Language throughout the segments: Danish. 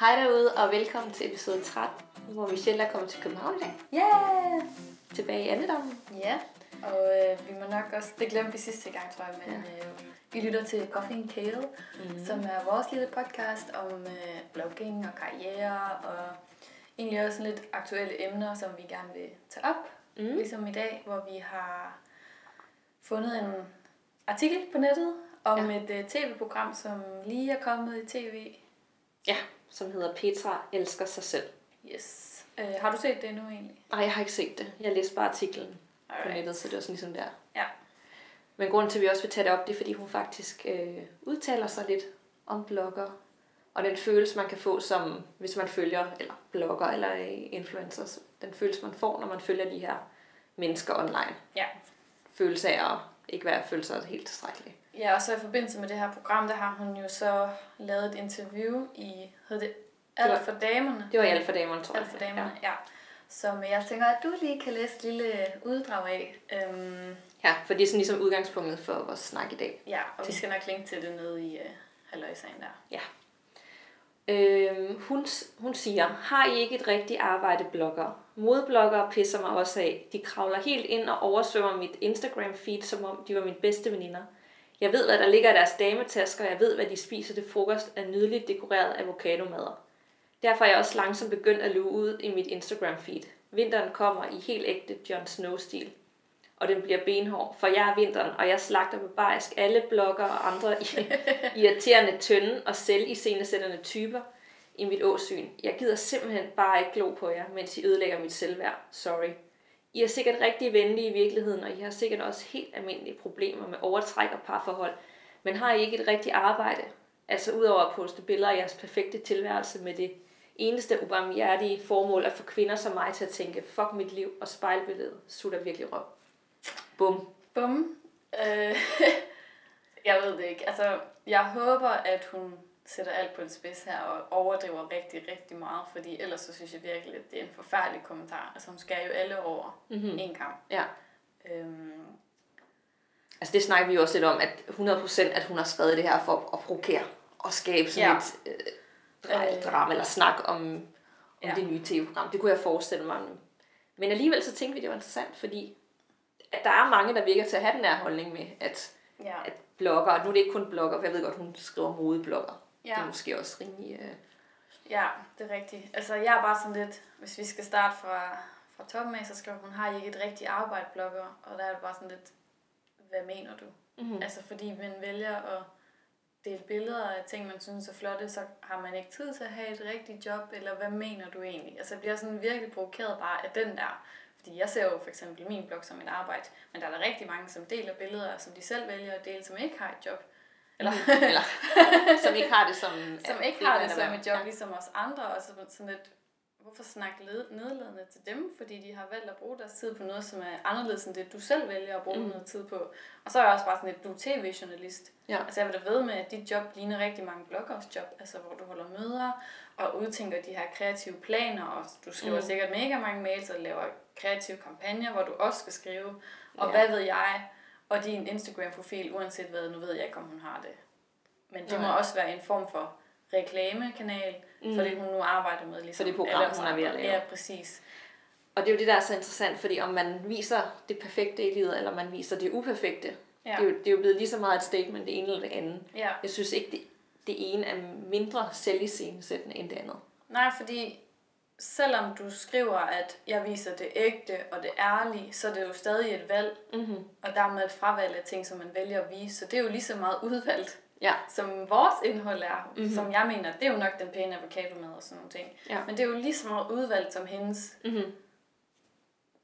Hej derude, og velkommen til episode 13, hvor Michelle er kommet til København i dag. Yeah! Tilbage i andedammen. Ja, og øh, vi må nok også, det glemte vi sidste gang, tror jeg, men ja. øh, vi lytter til Coffee and Kale, mm. som er vores lille podcast om øh, blogging og karriere, og egentlig også lidt aktuelle emner, som vi gerne vil tage op. Mm. Ligesom i dag, hvor vi har fundet en artikel på nettet om ja. et uh, tv-program, som lige er kommet i tv. Ja, som hedder Petra elsker sig selv. Yes. Uh, har du set det nu egentlig? Nej, jeg har ikke set det. Jeg læste bare artiklen Alright. på nettet, så det var sådan ligesom der. Ja. Men grunden til, at vi også vil tage det op, det er, fordi hun faktisk øh, udtaler sig lidt om blogger. Og den følelse, man kan få, som hvis man følger, eller blogger eller influencers, den følelse, man får, når man følger de her mennesker online. Ja. Følelse af at ikke være føle sig helt tilstrækkelig. Ja, og så i forbindelse med det her program, der har hun jo så lavet et interview i, hed det Alt for damerne? Det var Alt for damerne, tror jeg. Alt for damerne, ja. ja. Som jeg tænker, at du lige kan læse et lille uddrag af. Øhm, ja, for det er sådan ligesom udgangspunktet for vores snak i dag. Ja, og vi skal nok linke til det nede i uh, halvøjsagen der. Ja. Øh, hun, hun siger, har I ikke et rigtigt arbejde, blogger? Modbloggere pisser mig også af. De kravler helt ind og oversvømmer mit Instagram-feed, som om de var mine bedste veninder. Jeg ved, hvad der ligger i deres dametasker, og jeg ved, hvad de spiser til frokost af nydeligt dekoreret avocadomadder. Derfor er jeg også langsomt begyndt at luge ud i mit Instagram-feed. Vinteren kommer i helt ægte Jon Snow-stil. Og den bliver benhård, for jeg er vinteren, og jeg slagter barbarisk alle blogger og andre irriterende, tynde og selv iscenesættende typer i mit åsyn. Jeg gider simpelthen bare ikke glo på jer, mens I ødelægger mit selvværd. Sorry. I er sikkert rigtig venlige i virkeligheden, og I har sikkert også helt almindelige problemer med overtræk og parforhold. Men har I ikke et rigtigt arbejde? Altså udover at poste billeder af jeres perfekte tilværelse med det eneste ubarmhjertige formål at få kvinder som mig til at tænke, fuck mit liv og spejlbilledet sutter virkelig røv. Bum. Bum. Øh, jeg ved det ikke. Altså, jeg håber, at hun sætter alt på en spids her og overdriver rigtig, rigtig meget, fordi ellers så synes jeg virkelig, at det er en forfærdelig kommentar. Altså, hun skal jo alle over mm-hmm. en kamp. Ja. Øhm, altså, det snakker vi jo også lidt om, at 100% at hun har skrevet det her for at provokere og skabe sådan ja. et... Øh, øh, drama eller snak om, om ja. det nye tv-program. Det kunne jeg forestille mig. Men alligevel så tænkte vi, det var interessant, fordi at der er mange, der virker til at have den her holdning med, at, ja. at blogger, og nu er det ikke kun blogger, for jeg ved godt, hun skriver modeblogger. Ja. Det er måske også rimelig... Uh... Ja, det er rigtigt. Altså jeg er bare sådan lidt, hvis vi skal starte fra, fra toppen af, så skriver hun, har I ikke et rigtigt arbejde, blogger? Og der er det bare sådan lidt, hvad mener du? Mm-hmm. Altså fordi man vælger at dele billeder af ting, man synes er flotte, så har man ikke tid til at have et rigtigt job, eller hvad mener du egentlig? Altså jeg bliver sådan virkelig provokeret bare af den der. Fordi jeg ser jo for eksempel min blog som et arbejde, men der er der rigtig mange, som deler billeder, som de selv vælger at dele, som ikke har et job. Eller, eller som ikke har det som Som ikke har det som et job, ja. ligesom os andre, og så sådan lidt, hvorfor snakke nedladende til dem, fordi de har valgt at bruge deres tid på noget, som er anderledes end det, du selv vælger at bruge mm. noget tid på. Og så er jeg også bare sådan lidt, du er tv-journalist. Ja. Altså jeg vil da ved med, at dit job ligner rigtig mange bloggers job, altså hvor du holder møder og udtænker de her kreative planer, og du skriver mm. sikkert mega mange mails og laver kreative kampagner, hvor du også skal skrive, og ja. hvad ved jeg, og din Instagram-profil, uanset hvad, nu ved jeg ikke, om hun har det. Men det ja. må også være en form for reklamekanal, mm. for det hun nu arbejder med. Ligesom, for det program, hun er ved at lave. Ja, præcis. Og det er jo det, der er så interessant, fordi om man viser det perfekte i livet, eller man viser det uperfekte, ja. det, er jo, det er jo blevet lige så meget et statement, det ene eller det andet. Ja. Jeg synes ikke, det, det ene er mindre selviscenesættende end det andet. Nej, fordi selvom du skriver, at jeg viser det ægte og det ærlige, så er det jo stadig et valg, mm-hmm. og dermed et fravalg af ting, som man vælger at vise. Så det er jo lige så meget udvalgt, ja. som vores indhold er, mm-hmm. som jeg mener, det er jo nok den pæne avocado med og sådan nogle ting. Ja. Men det er jo lige så meget udvalgt som hendes mm-hmm.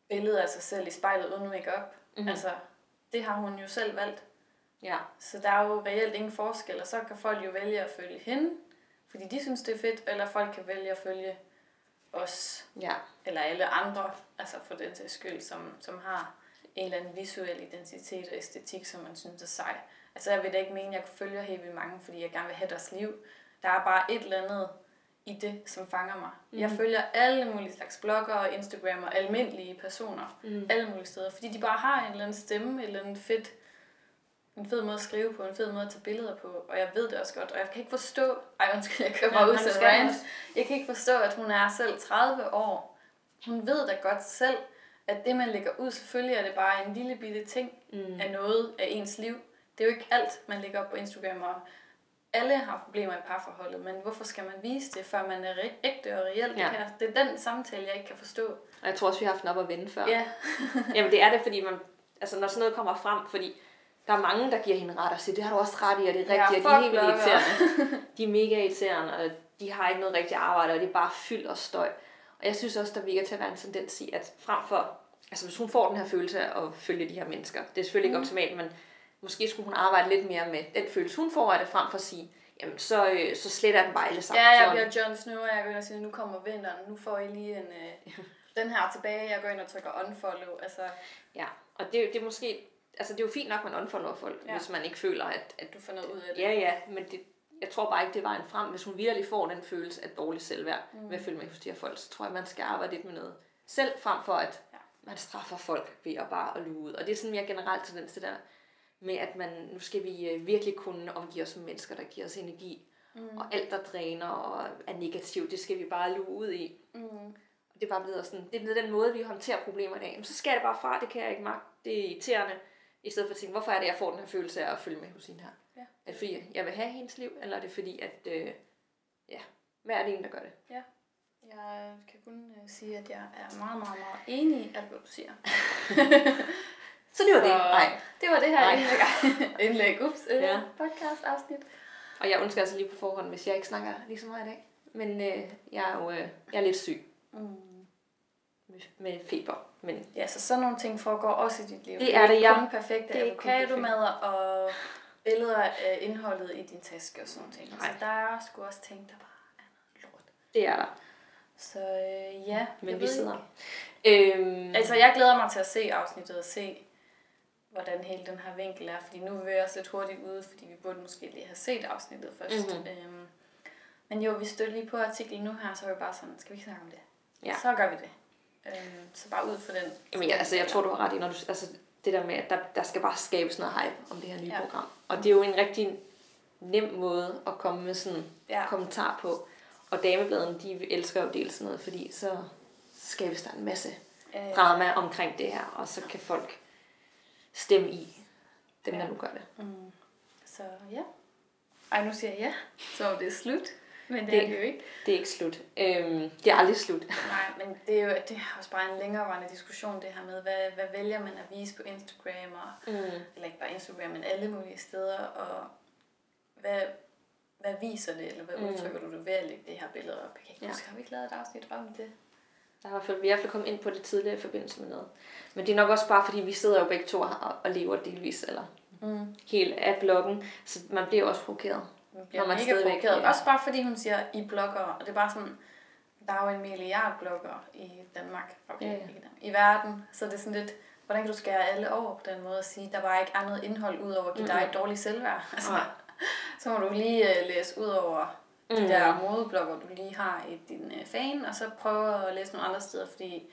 billede af sig selv i spejlet uden make-up. Mm-hmm. Altså, det har hun jo selv valgt. Ja. Så der er jo reelt ingen forskel, og så kan folk jo vælge at følge hende, fordi de synes, det er fedt, eller folk kan vælge at følge os, ja. eller alle andre, altså for den sags skyld, som, som har en eller anden visuel identitet og æstetik, som man synes er sej. Altså jeg vil da ikke mene, at jeg følger helt vildt mange, fordi jeg gerne vil have deres liv. Der er bare et eller andet i det, som fanger mig. Mm. Jeg følger alle mulige slags blogger og Instagram og almindelige personer, mm. alle mulige steder, fordi de bare har en eller anden stemme, et eller andet fedt, en fed måde at skrive på, en fed måde at tage billeder på, og jeg ved det også godt, og jeg kan ikke forstå, ej undskyld, jeg kører bare ja, ud til rant. jeg kan ikke forstå, at hun er selv 30 år. Hun ved da godt selv, at det, man lægger ud, selvfølgelig er det bare en lille bitte ting mm. af noget af ens liv. Det er jo ikke alt, man lægger op på Instagram, og alle har problemer i parforholdet, men hvorfor skal man vise det, før man er ægte og reelt? Ja. Det, det er den samtale, jeg ikke kan forstå. Og jeg tror også, vi har haft den op at vende før. Ja. Jamen det er det, fordi man, altså når sådan noget kommer frem, fordi der er mange, der giver hende ret og siger, det har du også ret i, og det er rigtigt, ja, og de er helt vildt irriterende. De er mega irriterende, og de har ikke noget rigtigt arbejde, og det er bare fyldt og støj. Og jeg synes også, der virker til at være en tendens i, at frem for, altså hvis hun får den her følelse af at følge de her mennesker, det er selvfølgelig mm. ikke optimalt, men måske skulle hun arbejde lidt mere med den følelse, hun får af det, frem for at sige, jamen så, øh, så sletter den bare alle sammen. Ja, jeg bliver Jon Snow, og jeg går ind og siger, nu kommer vinteren, nu får I lige en, øh, den her tilbage, jeg går ind og trykker unfollow. Altså. Ja, og det, det er måske, altså det er jo fint nok, at man unfollower folk, ja. hvis man ikke føler, at, at... Du får noget ud af det. Ja, ja, men det, jeg tror bare ikke, det var en frem. Hvis hun virkelig får den følelse af dårlig selvværd mm. med at følge med hos de her folk, så tror jeg, man skal arbejde lidt med noget selv, frem for at ja. man straffer folk ved at bare at luge ud. Og det er sådan mere generelt tendens til der med, at man, nu skal vi øh, virkelig kunne omgive os med mennesker, der giver os energi. Mm. Og alt, der dræner og er negativt, det skal vi bare luge ud i. Mm. Og det er bare blevet sådan, det er blevet den måde, vi håndterer problemer i dag. Men så skal det bare fra, det kan jeg ikke magte. Det er irriterende. I stedet for at tænke, hvorfor er det, jeg får den her følelse af at følge med hos hende her? Ja. Er det fordi, jeg vil have hendes liv, eller er det fordi, at, øh, ja, hvad er det en, der gør det? Ja. Jeg kan kun uh, sige, at jeg er meget, meget, meget enig i alt, hvad du siger. så det var så, det. Nej. Det var det her indlæg. indlæg. Ups. Øh, ja. Podcast afsnit. Og jeg ønsker altså lige på forhånd, hvis jeg ikke snakker lige så meget i dag. Men øh, jeg er jo øh, jeg er lidt syg. Mm. Med, feber. Men ja, så sådan nogle ting foregår også i dit liv. Det er det, ja. Kun perfekte det er avocado-mad og billeder af indholdet i din taske og sådan nogle ting. Nej. Så der er sgu også ting, der bare er noget lort. Det er der. Så øh, ja. Men vi sidder. Øhm... Altså, jeg glæder mig til at se afsnittet og se, hvordan hele den her vinkel er. Fordi nu vil jeg også lidt hurtigt ude, fordi vi burde måske lige have set afsnittet først. Mm-hmm. Øhm, men jo, vi støtter lige på artiklen nu her, så er vi bare sådan, skal vi ikke snakke om det? Ja. Så gør vi det. Øhm, så bare ud for den. Jamen, ja, altså, jeg tror, du har ret i, når du, altså, det der med, at der, der skal bare skabes noget hype om det her nye ja. program. Og det er jo en rigtig nem måde at komme med sådan ja. kommentar på. Og damebladene, de elsker jo at dele sådan noget, fordi så skabes der en masse ja, ja. drama omkring det her, og så kan folk stemme i dem, ja. der nu gør det. Mm. Så ja. Ej, nu siger jeg ja, så det er slut. Men det, det er det jo ikke. Det er ikke slut. Øhm, det er aldrig slut. Nej, men det er jo det er også bare en længerevarende diskussion, det her med, hvad, hvad vælger man at vise på Instagram, og, mm. eller ikke bare Instagram, men alle mulige steder, og hvad, hvad viser det, eller hvad mm. udtrykker du det ved at lægge det her billede op? Jeg kan ikke ja. huske, har vi ikke lavet et afsnit om det? Der har i hvert fald, vi i hvert fald kommet ind på det tidligere i forbindelse med noget. Men det er nok også bare, fordi vi sidder jo begge to og, og lever delvis, eller mm. helt af bloggen, så man bliver også provokeret. Man bliver når man mega provokeret. Ja. Også bare fordi hun siger, I blogger, og det er bare sådan, der er jo en milliard blogger i Danmark, okay, ja, ja. i verden, så det er sådan lidt, hvordan kan du skære alle over på den måde og sige, der var ikke andet indhold ud over at give mm. dig et dårligt selvværd. Altså, så må du lige uh, læse ud over de mm. der modeblogger, du lige har i din uh, fan, og så prøve at læse nogle andre steder, fordi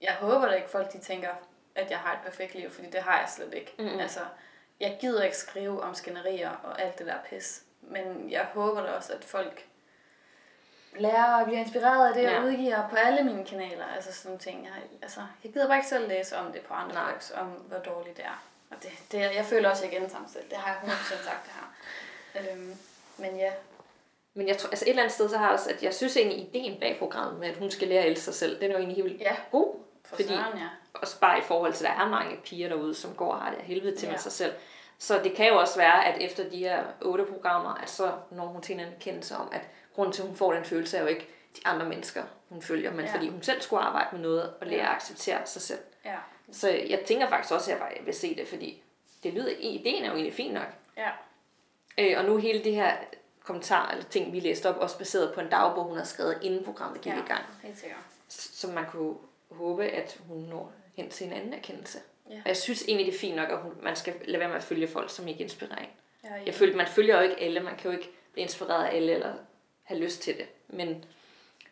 jeg håber da ikke folk, de tænker, at jeg har et perfekt liv, fordi det har jeg slet ikke. Mm. Altså, jeg gider ikke skrive om skænderier og alt det der pis, men jeg håber da også, at folk lærer og bliver inspireret af det, ja. og udgiver på alle mine kanaler. Altså sådan ting. Jeg, altså, jeg gider bare ikke selv læse om det på andre Nej. blogs, om hvor dårligt det er. Og det, det, jeg føler også, at jeg gentager selv. Det har jeg 100% sagt, det her. Øhm, men ja. Men jeg tror, altså et eller andet sted, så har jeg også, at jeg synes egentlig, ideen bag programmet med, at hun skal lære at elske sig selv, den er jo egentlig helt ja. god. For fordi, søren, ja. Også bare i forhold til, at der er mange piger derude, som går og har det helvede til ja. med sig selv. Så det kan jo også være, at efter de her otte programmer, at så når hun til en erkendelse om, at grunden til, at hun får den følelse, er jo ikke de andre mennesker, hun følger, men ja. fordi hun selv skulle arbejde med noget og lære at acceptere sig selv. Ja. Så jeg tænker faktisk også, at jeg vil se det, fordi det lyder, ideen er jo egentlig fin nok. Ja. Øh, og nu hele det her kommentar, eller ting, vi læste op, også baseret på en dagbog, hun har skrevet, inden programmet gik ja, i gang. helt sikkert. Så man kunne håbe, at hun når hen til en anden erkendelse. Ja. Og jeg synes egentlig, det er fint nok, at hun, man skal lade være med at følge folk, som ikke inspirerer en. Ja, ja. Jeg føler, man følger jo ikke alle, man kan jo ikke blive inspireret af alle, eller have lyst til det. Men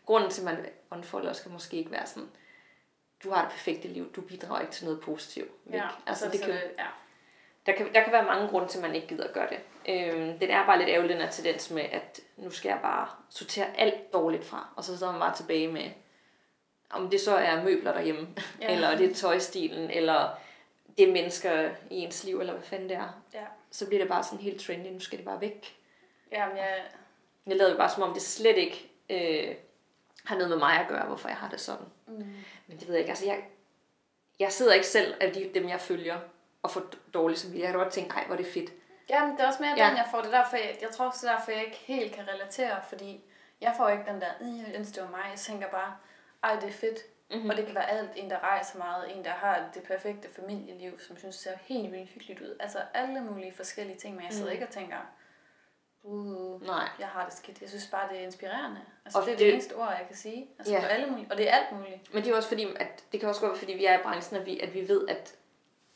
grunden til, at man unfollower, skal måske ikke være sådan, du har det perfekte liv, du bidrager ikke til noget positivt. Ja, altså, så, det kan, det, ja. der kan, der kan være mange grunde til, at man ikke gider at gøre det. Øhm, den er bare lidt ærgerlig, den her tendens med, at nu skal jeg bare sortere alt dårligt fra, og så sidder man bare tilbage med, om det så er møbler derhjemme, ja. eller det er tøjstilen, eller det er mennesker i ens liv, eller hvad fanden det er. Ja. Så bliver det bare sådan helt trendy, nu skal det bare væk. Jamen, jeg... Jeg lavede bare som om, det slet ikke øh, har noget med mig at gøre, hvorfor jeg har det sådan. Mm. Men det ved jeg ikke, altså jeg, jeg sidder ikke selv af de, dem, jeg følger, og får dårligt som Jeg har godt tænkt, ej, hvor er det fedt. Jamen, det er også mere ja. den, jeg får. Det derfor, jeg, jeg tror også, det er derfor, jeg ikke helt kan relatere, fordi jeg får ikke den der, jeg ønsker, det var mig. Jeg tænker bare, ej, det er fedt. Mm-hmm. Og det kan være alt, en der rejser meget, en der har det perfekte familieliv, som synes ser helt vildt hyggeligt ud. Altså alle mulige forskellige ting, men jeg sidder mm. ikke og tænker, uh, Nej. jeg har det skidt. Jeg synes bare, det er inspirerende. Altså, og det er det, det eneste ord, jeg kan sige. Altså, ja. alle mulige, og det er alt muligt. Men det er også fordi, at det kan også godt være, fordi vi er i branchen, at vi, at vi ved, at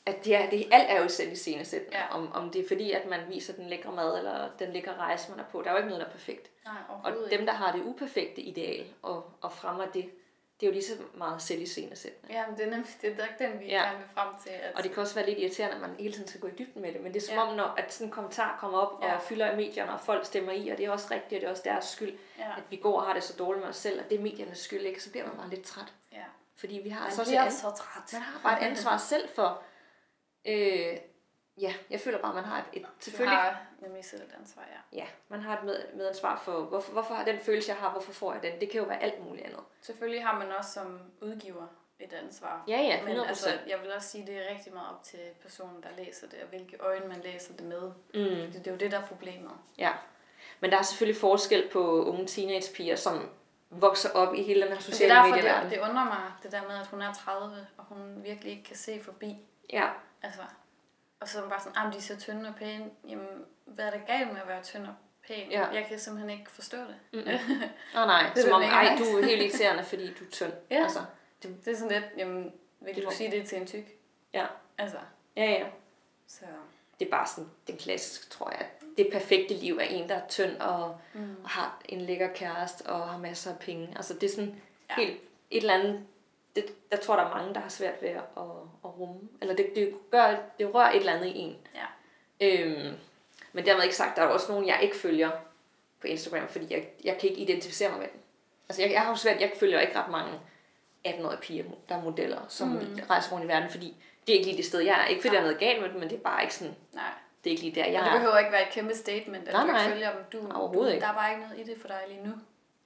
at det er, det, alt er jo selv i scenesæt. Ja. Om, om det er fordi, at man viser den lækre mad, eller den lækre rejse, man er på. Der er jo ikke noget, der er perfekt. Nej, og dem, der har det uperfekte ideal, og, og fremmer det, det er jo lige så meget selv i scenesættende. Ja, men det er nemlig det er den, vi ja. gerne vil frem til. At... Og det kan også være lidt irriterende, at man hele tiden skal gå i dybden med det, men det er som ja. om, når at sådan en kommentar kommer op ja. og fylder i medierne, og folk stemmer i, og det er også rigtigt, og det er også deres skyld, ja. at vi går og har det så dårligt med os selv, og det er mediernes skyld, ikke? så bliver man bare lidt træt. Ja. Fordi vi har man så, bliver så træt. Man har bare et ansvar selv for, Øh, ja, jeg føler bare, at man har et, et selvfølgelig... Du har nemlig selv et ansvar, ja. Ja, man har et med, medansvar for, hvorfor, hvorfor har den følelse, jeg har, hvorfor får jeg den? Det kan jo være alt muligt andet. Selvfølgelig har man også som udgiver et ansvar. Ja, ja, 100%. Men altså, jeg vil også sige, at det er rigtig meget op til personen, der læser det, og hvilke øjne man læser det med. Mm. Det, det er jo det, der er problemet. Ja, men der er selvfølgelig forskel på unge teenagepiger, som vokser op i hele den her sociale medier. Det er derfor, det, det undrer mig, det der med, at hun er 30, og hun virkelig ikke kan se forbi. Ja. Altså, og så bare sådan, at de er så tynde og pæne. Jamen, hvad er der galt med at være tynd og pæn? Ja. Jeg kan simpelthen ikke forstå det. Mm-hmm. oh, nej, det som om, ej, du er helt irriterende, fordi du er tynd. Ja, altså, det, det er sådan lidt, jamen, vil det du sige det til en tyk? Ja. Altså. Ja, ja. Så. Det er bare sådan, den klassiske, tror jeg. Det perfekte liv er en, der er tynd og, mm. og har en lækker kæreste og har masser af penge. Altså, det er sådan ja. helt et eller andet det, jeg tror, der er mange, der har svært ved at, at, at rumme. Eller det, det, gør, det rører et eller andet i en. Ja. Øhm, men dermed ikke sagt, der er også nogen, jeg ikke følger på Instagram, fordi jeg, jeg kan ikke identificere mig med dem. Altså, jeg, jeg har jo svært, jeg følger ikke ret mange 18-årige piger, der er modeller, som mm. rejser rundt i verden, fordi det er ikke lige det sted, jeg er. Ikke fordi der er noget galt med dem, men det er bare ikke sådan... Nej. Det er ikke lige der, jeg er. Det behøver ikke være et kæmpe statement, at nej, du ikke følger dem. Du, du. Der er bare ikke noget i det for dig lige nu.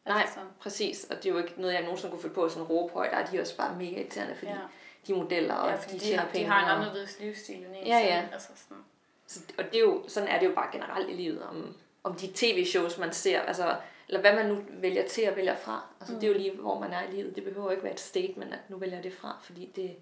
Nej, altså præcis. Og det er jo ikke noget, jeg nogensinde kunne følge på sådan råbe højt. Der er de også bare mega irriterende, fordi ja. de modeller, og ja, fordi de tjener de, penge. De har en anderledes livsstil end en ja, ja. Altså sådan. Så, og det er jo, sådan er det jo bare generelt i livet, om, om de tv-shows, man ser, altså, eller hvad man nu vælger til at vælge fra. Altså, mm. Det er jo lige, hvor man er i livet. Det behøver ikke være et statement, at nu vælger jeg det fra, fordi det,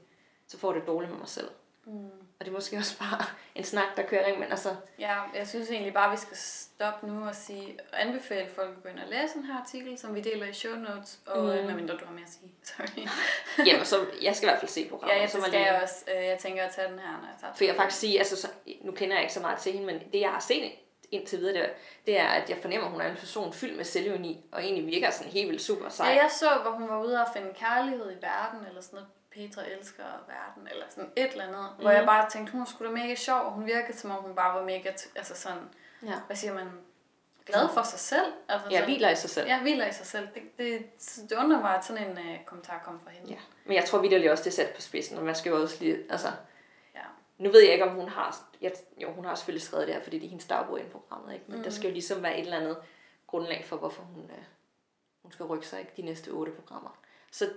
så får det dårligt med mig selv. Mm. Og det er måske også bare en snak, der kører ring, men altså... Ja, jeg synes egentlig bare, at vi skal stoppe nu og sige, og anbefale folk at ind og læse den her artikel, som vi deler i show notes, og mm. medmindre du har mere at sige. Sorry. Jamen, så jeg skal i hvert fald se programmet. Ja, jeg, så skal lige... jeg også. Øh, jeg tænker at tage den her, når jeg tager For jeg faktisk sige, altså, så, nu kender jeg ikke så meget til hende, men det jeg har set indtil videre, det, det er, at jeg fornemmer, at hun er en person fyldt med selvivni, og egentlig virker sådan helt vildt super sej. Ja, jeg så, hvor hun var ude og finde kærlighed i verden, eller sådan noget Petra elsker verden, eller sådan et eller andet, mm. hvor jeg mhm. bare tænkte, hun skulle da mega sjov, og hun virkede som om hun bare var mega, altså sådan, ja. hvad siger man, glad for sig selv. Altså ja, hviler i sig selv. Ja, hviler i sig selv. Det, det, det undrer mig, at sådan en uh, kommentar kom fra hende. Ja. Men jeg tror vidderligt også, det er sat på spidsen, og man skal jo også lige, altså, ja. nu ved jeg ikke, om hun har, jeg, jo, hun har selvfølgelig skrevet det her, fordi det er hendes dagbog i programmet, ikke? men mm. der skal jo ligesom være et eller andet grundlag for, hvorfor hun, uh, hun skal rykke sig ikke, de næste otte programmer. Så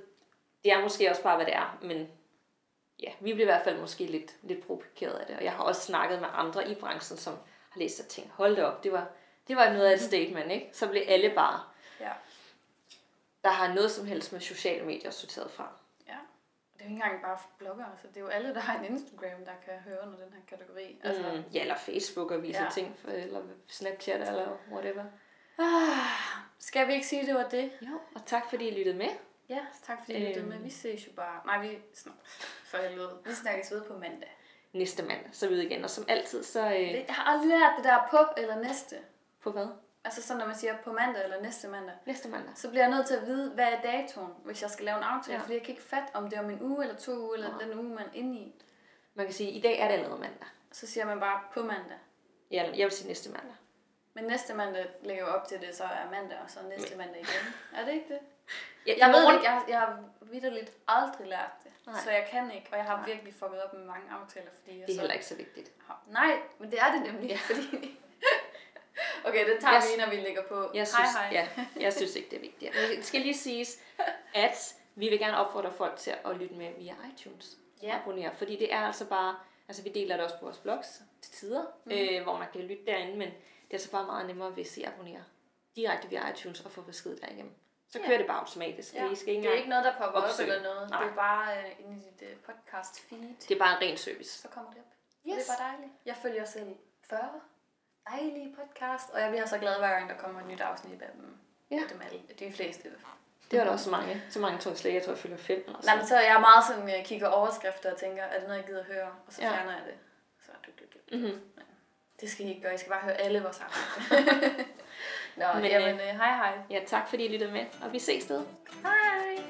det er måske også bare, hvad det er, men ja, vi bliver i hvert fald måske lidt, lidt provokeret af det. Og jeg har også snakket med andre i branchen, som har læst og tænkt, hold det op, det var, det var noget af et statement, ikke? Så blev alle bare, ja. der har noget som helst med sociale medier sorteret fra. Ja, og det er jo ikke engang bare blogger, så det er jo alle, der har en Instagram, der kan høre under den her kategori. Altså, mm, ja, eller Facebook og vise ja. ting, for, eller Snapchat, eller whatever. Ah, skal vi ikke sige, at det var det? Jo, og tak fordi I lyttede med. Ja, tak fordi du lyttede med. Vi ses jo bare... Nej, vi... For helvede. Vi snakkes ved på mandag. Næste mandag, så er vi ude igen. Og som altid, så... Øh... Jeg har aldrig lært det der på eller næste. På hvad? Altså så når man siger på mandag eller næste mandag. Næste mandag. Så bliver jeg nødt til at vide, hvad er datoen, hvis jeg skal lave en aftale. Ja. Fordi jeg kan ikke fatte, om det er om en uge eller to uger, eller ja. den uge, man er inde i. Man kan sige, at i dag er det allerede mandag. Så siger man bare på mandag. Ja, jeg vil sige næste mandag. Men næste mandag lægger jo op til det, så er mandag, og så næste mandag igen. Er det ikke det? Jeg i ved ikke, jeg, jeg har vidderligt aldrig lært det. Nej. Så jeg kan ikke, og jeg har Nej. virkelig fucket op med mange aftaler, fordi jeg Det er så heller ikke så vigtigt. har- Nej, men det er det nemlig, fordi... okay, det tager Jeg vi, når vi lægger på. Jeg synes, hej, hej. Ja, jeg synes ikke, det er vigtigt. Men det skal lige siges, at vi vil gerne opfordre folk til at lytte med via iTunes. Ja. Abonnere, fordi det er altså bare, altså vi deler det også på vores blogs til tider, mm. øh, hvor man kan lytte derinde, men det er altså bare meget nemmere, hvis I abonnerer direkte via iTunes og får besked derigennem. Så Ja. kører det bare automatisk. Ja. I skal ikke det er ikke noget, der popper op opsøge. eller noget. Nej. Det er bare uh, inde i dit uh, podcast feed. Det er bare en ren service. Så kommer det op. Yes. Det er bare dejligt. Jeg følger selv 40 dejlige podcast, og jeg bliver så glad hver gang, der kommer et nyt afsnit af dem. Ja. Dem alle, de fleste. Det var der også så mange. Så mange tror jeg slet. Jeg tror, jeg følger fem eller Nej, sådan. men så er jeg meget sådan, jeg kigger overskrifter og tænker, er det noget, jeg gider høre? Og så Ja. fjerner jeg det. Så du, du, du. Mm-hmm. Det skal I ikke gøre, I skal bare høre alle vores afsnit. Nå, Men, men, øh, jamen, øh, hej hej. Ja, tak fordi I lyttede med, og vi ses sted. Hej.